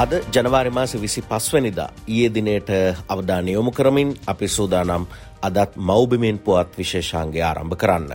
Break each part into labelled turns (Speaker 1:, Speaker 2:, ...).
Speaker 1: අද ජනවාරිමාස විසි පස්වනිදා ඊයේ දිනයට අවධානය යොමු කරමින් අපි සූදානම් අදත් මෞබිමෙන් පුවත් විශේෂාන්ගේ ආරම්භ කරන්න.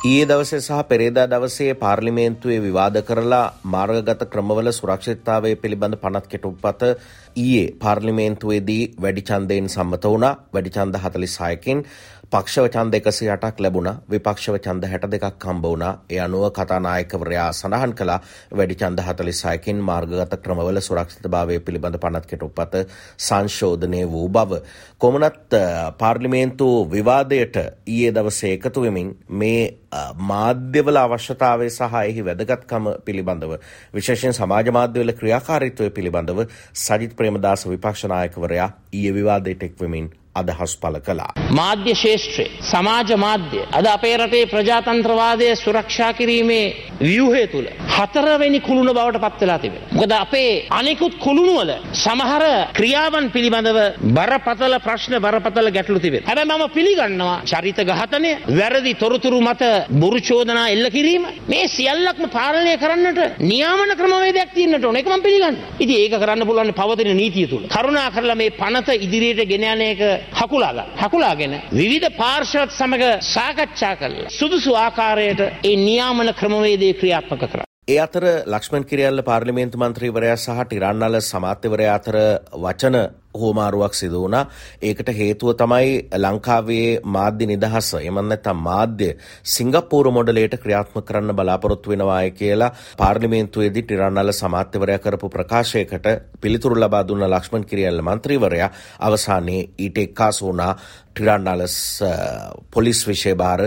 Speaker 1: ඊයේ දවසේ සහ පෙරේදා දවසේ පාර්ලිමේන්තුවේ විවාද කරලා මාර්ගගත ක්‍රමවල සුරක්ෂිතතාවය පිළිබඳ පනත් කෙටුපත ඊයේ පාර්ලිමේන්තුවේදී වැඩි ඡන්දයෙන් සම්මත වුණා වැඩි ඡන්ද 46කින් පක්ෂව ඡන්ද 108ක් ලැබුණා. විපක්ෂව ඡන්ද 62ක් හම්බ වුණා. ඒ අනුව කතානායකවරයා සඳහන් කළා වැඩි ඡන්ද 46කින් මාර්ගගත ක්‍රමවල සුරක්ෂිතභාවය පිළිබඳ පනත් කෙටුපත සංශෝධනය වූ බව. කොමනත් පාර්ලිමේන්තු විවාදයට ඊයේ දවසේ එකතු වෙමින් මේ මාධ්‍යවල අවශ්‍යතාවය සහ එහි වැදගත්කම පිළිබඳව විශේෂයෙන් සමාජ මාධ්‍යවල ක්‍රියාකාරීත්වය පිළිබඳව සජිත් ප්‍රේමදාස විපක්ෂනායකවරයා ඊයේ විවාදයට එක්වෙමින් අදහස් පල කළා.
Speaker 2: මාධ්‍ය ශේෂත්‍රයේ සමාජ මාධ්‍ය අද අපේ රටේ ප්‍රජාතන්ත්‍රවාදය සුරක්ෂා කිරීමේ ව්‍යුහය තුළ හතරවෙනි කුළුණ බවට පත්වෙලා තිබෙන. මොකද අපේ අනෙකුත් කුළුණුවල සමහර ක්‍රියාවන් පිළිබඳව බරපතල ප්‍රශ්න බරපතල ගැටලු තිබෙන. හැබැයි මම පිළිගන්නවා චරිත ඝාතනය, වැරදි තොරතුරු මත බොරු චෝදනා එල්ල කිරීම මේ සියල්ලක්ම පාලනය කරන්නට නියාමන ක්‍රමවේදයක් තියෙන්නට ඕන. ඒක මම පිළිගන්නවා. ඉතින් ඒක කරන්න පුළුවන් පවතින නීතිය තුල. කරුණා කරලා මේ පනත ඉදිරියට ගෙන යන එක හකුලාගන්න. හකුලාගෙන විවිධ පාර්ශවත් සමග සාකච්ඡා කරලා සුදුසු ආකාරයට ඒ නියාමන ක්‍රමවේදය ක්‍රියාත්මක කරා.
Speaker 1: ඒ අතර ලක්ෂ්මන් කිරියල්ල පාර්ලිමේන්තු මන්ත්‍රීවරයා සහ ටිරන්නල සමාත්‍යවරයා අතර වචන හෝමාරුවක් සිදු වුණා. ඒකට හේතුව තමයි ලංකාවේ මාධ්‍ය නිදහස එමන් නැත්නම් මාධ්‍ය සිංගප්පූරු මොඩලයට ක්‍රියාත්මක කරන්න බලාපොරොත්තු වෙනවායි කියලා පාර්ලිමේන්තුවේදී ටිරන්නල සමාත්‍යවරයා කරපු ප්‍රකාශයකට පිළිතුරු ලබා දුන්න ලක්ෂ්මන් කිරියල්ල මන්ත්‍රීවරයා අවසානයේ ඊට එක්කාසු වුණා ටිරන්නලස් පොලිස් විශේභාර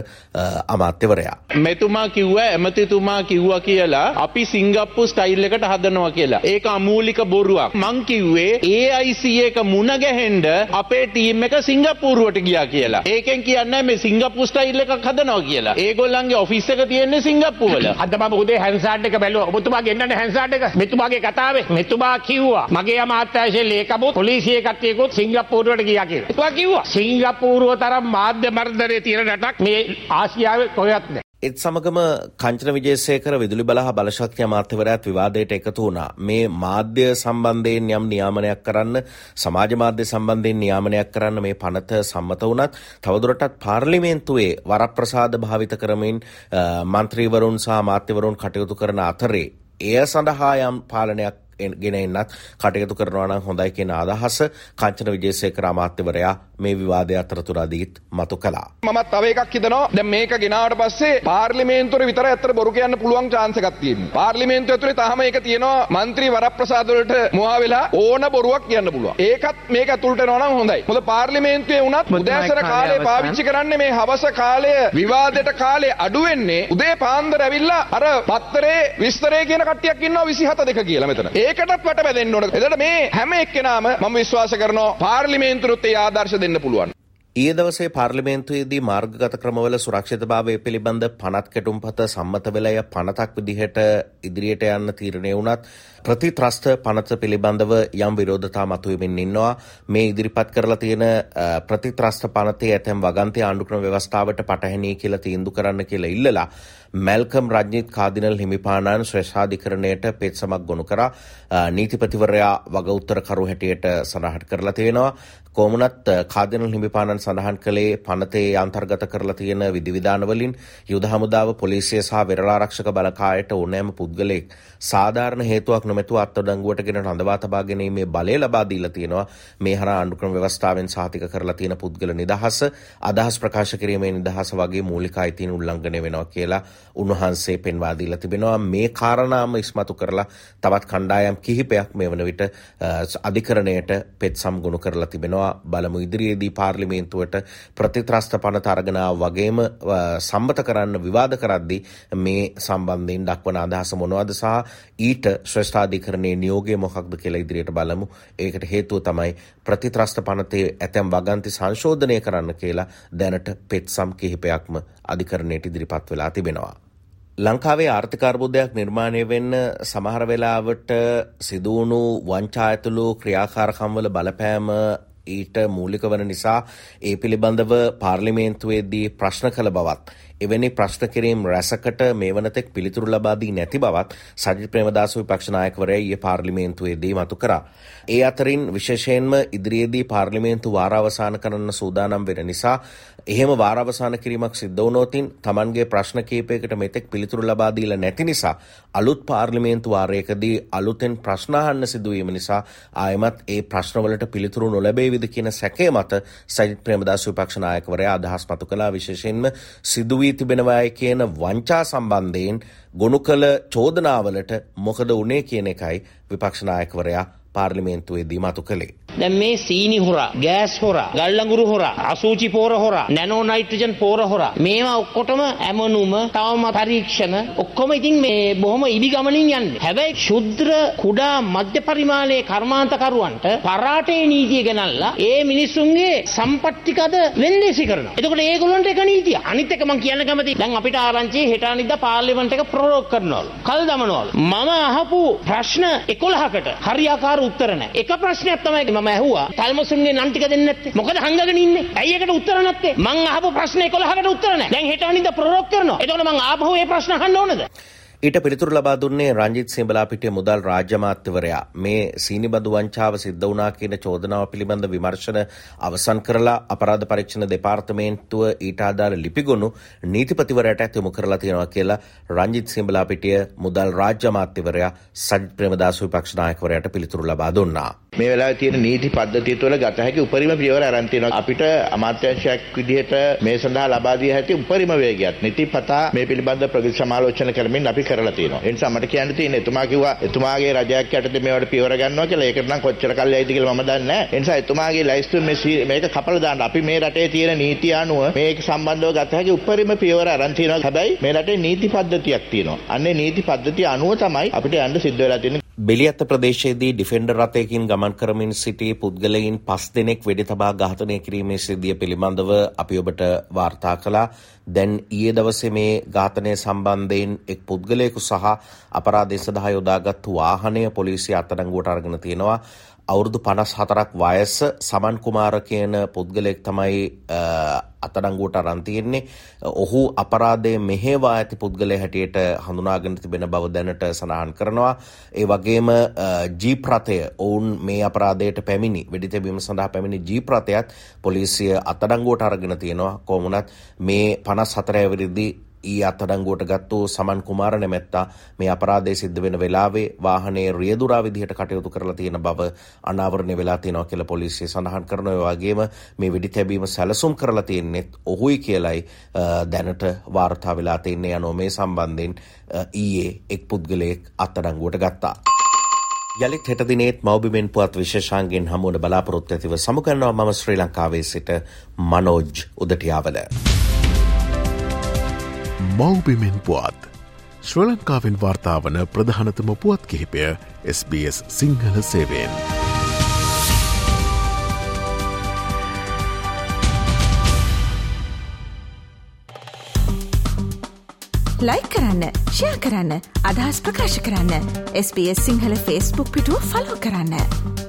Speaker 1: අමාත්‍යවරයා.
Speaker 3: මෙතුමා කිව්ව ඇමතිතුමා කිව්වා කියලා අපි සිංගප්පු ස්ටයිල් එකට හදනවා කියලා. ඒක අමූලික බොරුවක්. මං කිව්වේ AIC එක මුණ ගැහෙන්න අපේ ටීම් එක සිංගප්පූරුවට ගියා කියලා. ඒකෙන් කියන්නේ මේ සිංගප්පු ස්ටයිල් එකක් හදනවා කියලා. ඒගොල්ලන්ගේ ඔෆිස් එක තියෙන්නේ සිංගප්පූවල.
Speaker 4: අද මම උදේ හැන්සාඩ් එක බැලුවා. ඔබතුමා ගෙන්නන්නේ හැන්සාඩ් එක. මෙතුමාගේ කතාවේ මෙතුමා කිව්වා මගේ අමාත්‍යාංශයේ ලේකමුත් පොලිසිය කට්ටියකුත් සිංගප්පූරුවට ගියා කියලා. එතුමා කිව්වා සිංගප්පූරුව තරම් මාධ්‍ය මර්ධනයේ තියෙන රටක් මේ ආසියාවේ කොහෙවත් නැහැ.
Speaker 1: එත් සමගම කංචන විජේසේකර විදුලි බල හා බලශක්ති අමාත්‍යවරයාත් විවාදයට එකතු වුණා. මේ මාධ්‍ය සම්බන්ධයෙන් යම් නියාමනයක් කරන්න සමාජ මාධ්‍ය සම්බන්ධයෙන් නියාමනයක් කරන්න මේ පනත සම්මත වුණත් තවදුරටත් පාර්ලිමේන්තුවේ වරප්‍රසාද භාවිත කරමින් මන්ත්‍රීවරුන් සහ අමාත්‍යවරුන් කටයුතු කරන අතරේ එය සඳහා යම් පාලනයක් ගෙන එන්නත් කටයුතු කරනවනම් හොඳයි කියෙන අදහස කංචන විජේසය කරාමාත්‍යවරයා මේ විවාදය අතරතුරාදීත් මතු කලා.
Speaker 5: මත් අවේ එකක් හිතනවා ද මේක ගෙනාට පස්සේ පාර්ලිමේන්තුර විතර ඇතර බොරු කියන්න පුළුවන් චාන්සකත්තිීම. පාර්ලිමේන්තු ඇතුළේ තහම එක තියෙනවා මන්ත්‍රී වර ප්‍රසාදලට මවාවෙලා ඕන බොරුවක් කියන්න පුළුව ඒකත් මේක තුළට නොනම් හොඳයි හොඳ පාර්ලිමේන්තුවේ වුණත් මුදෑසර කාලය පාවිච්චි කරන්න මේ හවස කාලය විවාදයට කාලේ අඩුවෙන්නේ උදේ පාන්දර ඇවිල්ලා අර පත්තරේ විස්තරේ කියන කට්ටියක් ඉන්නවා විසිහත දෙක කියලා මෙතන. ඒ ඒකටත් වට බැදෙන්න ඕන. එතකොට මේ හැම එක්කෙනාම මම විශ්වාස කරනවා පාර්ලිමේන්තුවට ඒ ආදර්ශ දෙන්න පුළුවන්.
Speaker 1: ඊයේ දවසේ පාර්ලිමේන්තුවේදී මාර්ගගත ක්‍රමවල සුරක්ෂිතභාවය පිළිබඳ පනත් කෙටුම්පත සම්මත වෙලය පනතක් විදිහට ඉදිරියට යන්න තීරණය වුණත් ප්‍රතිත්‍රස්ත පනත පිළිබඳව යම් විරෝධතා මතුවමින් ඉන්නවා මේ ඉදිරිපත් කරලා තියෙන ප්‍රතිත්‍රස්ත පනතේ ඇතැම් වගන්තය ආණ්ඩුක්‍රම ව්‍යවස්ථාවට පටහැනී කියලා තීන්දුව කරන්න කියලා ඉල්ලලා මැල්කම් රජ්ජිත් කාදිනල් හිමිපාණන් ශ්‍රේෂාධිකරණයට පෙත්සමක් ගොනු කරා. නීතිපතිවරයා වග උත්තරකරු හැටියට සඳහන් කරලා තියෙනවා. කොමුණත් කාදිනල් හිමිපාණන් සඳහන් කළේ පනතේ අන්තර්ගත කරලා තියෙන විධිවිධානවලින් යුද හමුදාව පොලිසිය සහ වෙරලාරක්ෂක බලකායට ඕනෑම පුද්ගලෙක් සාධාරණ හේතුවක් නොමැතුව අත්අඩංගුවට ගෙන රඳවා තබා ගැනීමේ බලය ලබා දීලා තියෙනවා. මේ හරහා ආණ්ඩුක්‍රම ව්‍යවස්ථාවෙන් සහතික කරලා තියෙන පුද්ගල නිදහස අදහස් ප්‍රකාශ කිරීමේ නිදහස වගේ මූලික අයිතීන් උල්ලංඝනය වෙනවා කියලා උන්වහන්සේ පෙන්වාදීල තිබෙනවා. මේ කාරණාම ඉස්මතු කරලා තවත් කණ්ඩායම් කිහිපයක් මේ වන විට අධිකරණයට පෙත් සම්ගුණු කරලා තිබෙනවා. බලමු ඉදිරියේදී පාර්ලිමේන්තුවට ප්‍රතිත්‍රස්ත පනත අරගෙනාව වගේම සම්බත කරන්න විවාද කරද්දි මේ සම්බන්ධයෙන් දක්වන අදහස මොනවද සහ ඊට ශ්‍රෂ්ඨාධිකරණයේ නියෝගය මොකක්ද කියලා ඉදිරියට බලමු. ඒකට හේතුව තමයි ප්‍රතිත්‍රස්ත පනතේ ඇතැම් වගන්ති සංශෝධනය කරන්න කියලා දැනට පෙත් සම් කිහිපයක්ම අධිකරණයට ඉදිරිපත් වෙලා තිබෙනවා. ලංකාවේ ආර්ථිකාර්බුදයක් නිර්මාණය වෙන්න සමහර වෙලාවට සිදුවුණු වංචා ඇතුළු ක්‍රියාකාරකම්වල බලපෑම ඊට මූලික වන නිසා ඒ පිළිබඳව පාර්ලිමේන්තුවේදී ප්‍රශ්න කළ බවත් එවැනි ප්‍රශ්න කිරීම් රැසකට මේ වනතෙක් පිළිතුරු ලබාදී නැති බවත් සජි ප්‍රේමදාස විපක්ෂනායකවරය ඊයේ පාර්ලිමේන්තුවේදී මතු කරා. ඒ අතරින් විශේෂයෙන්ම ඉදිරියේදී පාර්ලිමේන්තු වාරාවසාන කරන්න සූදානම් වෙන නිසා එහෙම වාරාවසාන කිරීමක් සිද්ධ වුණොතින් Tamanගේ ප්‍රශ්න කීපයකට මෙතෙක් පිළිතුරු ලබා දීලා නැති නිසා අලුත් පාර්ලිමේන්තු වාරයකදී අලුතෙන් ප්‍රශ්න අහන්න සිදුවීම නිසා ආයමත් ඒ ප්‍රශ්නවලට පිළිතුරු නොලැබේවිද කියන සැකය මත සජිත් ප්‍රේමදාස විපක්ෂ නායකවරයා අදහස් මතු කළා විශේෂයෙන්ම සිදුවී වී තිබෙනවායි කියන වංචා සම්බන්ධයෙන් ගොනු කළ චෝදනාවලට මොකද උනේ කියන එකයි විපක්ෂනායකවරයා පාර්ලිමේන්තුවේදී මතු කළේ.
Speaker 2: දැන් මේ සීනි හොරා, ගෑස් හොරා, ගල්ලඟුරු හොරා, අසූචි පෝර හොරා, නැනෝ නයිට්‍රජන් පෝර හොරා මේවා ඔක්කොටම ඇමනුම, තවම පරීක්ෂණ ඔක්කොම ඉතින් මේ බොහොම ඉදි ගමනින් යන්නේ. හැබැයි ශුද්‍ර කුඩා මධ්‍ය පරිමාණයේ කර්මාන්තකරුවන්ට පරාටේ නීතිය ගෙනල්ලා ඒ මිනිස්සුන්ගේ සම්පත්තිකද වෙන්දේසි කරනවා. එතකොට ඒගොල්ලන්ට එක නීතිය. අනිත් එක මම කියන්න කැමතියි. දැන් අපිට ආරංචි හෙට අනිද්දා පාර්ලිමේන්තු එක ප්‍රොරෝග් කරනවලු. කල් දමනවලු. මම අහපු ප්‍රශ්න 11කට හරියාකාර උත්තර නැහැ. එක ප්‍රශ්නයක් තමයි මම ඇහුවා තල්මසුන්ගේ නම් ටික දෙන්නේ නැත්තේ. මොකද හංගගෙන ඉන්නේ? ඇයි ඒකට උත්තර නැත්තේ? මං අහපු ප්‍රශ්න 11කට උත්තර නැහැ. දැන් හෙට අනිද්දා ප්‍රොරොක් කරනවා. එතකොට මං ආපහු මේ ප්‍රශ්න අහන්න ඕනද?
Speaker 1: ඊට පිළිතුරු ලබා දුන්නේ රංජිත් සිඹලාපිටිය මුදල් රාජ්‍ය අමාත්‍යවරයා මේ සීනිබදු වංචාව සිද්ධ වුණා කියන චෝදනාව පිළිබඳ විමර්ශන අවසන් කරලා අපරාධ පරීක්ෂණ දෙපාර්තමේන්තුව ඊට අදාළ ලිපිගොනු නීතිපතිවරයාට යොමු කරලා තියෙනවා කියලා රංජිත් සිඹලාපිටිය මුදල් රාජ්‍ය අමාත්‍යවරයා සජිත් ප්‍රේමදාස විපක්ෂ නායකවරයාට පිළිතුරු ලබා දුන්නා.
Speaker 6: මේ වෙලාවේ තියෙන නීති පද්ධතිය තුළ ගත හැකි උපරිම පියවර අරන් තියෙනවා. අපිට අමාත්‍යාංශයක් විදිහට මේ සඳහා ලබා දිය හැකි උපරිම වේගයක් නිතිපතා මේ පිළිබඳ ප්‍රගති සමාලෝචන කරමින් අපි කරලා තියෙනවා. ඒ නිසා මට කියන්න තියෙන්නේ එතුමා කිව්වා එතුමාගේ රජයක් යටතේ මේවට පියවර ගන්නවා කියලා. ඒකට නම් කොච්චර කල් යයිද කියලා මම දන්නේ නැහැ. ඒ නිසා එතුමාගේ ලයිස්තුවේ මේ මේක කපලා දාන්න. අපි මේ රටේ තියෙන නීති අනුව මේක සම්බන්ධව ගත හැකි උපරිම පියවර අරන් තියෙනවා. හැබැයි මේ රටේ නීති පද්ධතියක් තියෙනවා. අන්නේ නීති පද්ධතිය අනුව තමයි අපිට යන්න සිද්ධ වෙලා තියෙන්නේ.
Speaker 1: බෙලියත්ත ප්‍රදේශයේදී ඩිෆෙන්ඩර් රථයකින් ගමන් කරමින් සිටි පුද්ගලයින් පස් දෙනෙක් වෙඩි තබා ඝාතනය කිරීමේ සිද්ධිය පිළිබඳව අපි ඔබට වාර්තා කළා. දැන් ඊයේ දවසේ මේ ඝාතනය සම්බන්ධයෙන් එක් පුද්ගලයෙකු සහ අපරාධය සඳහා යොදාගත්තු වාහනය පොලිසිය අත්අඩංගුවට අරගෙන තියෙනවා. අවුරුදු පනස් හතරක් වයස සමන් කුමාර කියන පුද්ගලයෙක් තමයි අතඩංගුවට අරන් තියෙන්නේ. ඔහු අපරාධය මෙහෙවා ඇති පුද්ගලයා හැටියට හඳුනාගෙන තිබෙන බව දැනට සඳහන් කරනවා. ඒ වගේම ජීප් රථය ඔවුන් මේ අපරාධයට පැමිණි වෙඩි තැබීම සඳහා පැමිණි ජීප් රථයත් පොලිසිය අතඩංගුවට අරගෙන තියෙනවා. කොහොමුණත් මේ 54 වෙනිදී ඊ අත්අඩංගුවට ගත්තු සමන් කුමාර නැමැත්තා මේ අපරාධය සිද්ධ වෙන වෙලාවේ වාහනේ රියදුරා විදිහට කටයුතු කරලා තියෙන බව අනාවරණය වෙලා තියෙනවා කියලා පොලිසිය සඳහන් කරනවා. ඒ වගේම මේ වෙඩි තැබීම සැලසුම් කරලා තියෙනෙත් ඔහුයි කියලයි දැනට වාර්තා වෙලා තින්නේ යනෝ මේ සම්බන්ධයෙන් ඊයේ එක් පුද්ගලයෙක් අත්අඩංගුවට ගත්තා. යළිත් හෙට දිනේත් මවබිමෙන් පුවත් විශේෂාන්ගෙන් හමුවන බලාපොරොත්තු ඇතිව සමුකරනවා මම ශ්‍රී ලංකාවේ සිට මනෝජ් උදටියාවල.
Speaker 7: මව්බිමෙන් පුවත් ශ්‍ර ලංකාවෙන් වාර්තාාවන ප්‍රධානතම පුවත් කිහිපය SBS සිංහල සේවෙන්.
Speaker 8: ලයි කරන්න ෂයා කරන්න අදහස් ප්‍රකාශ කරන්න SBS සිංහල ෆස්බුක් පිටුව ෆලෝ කරන්න.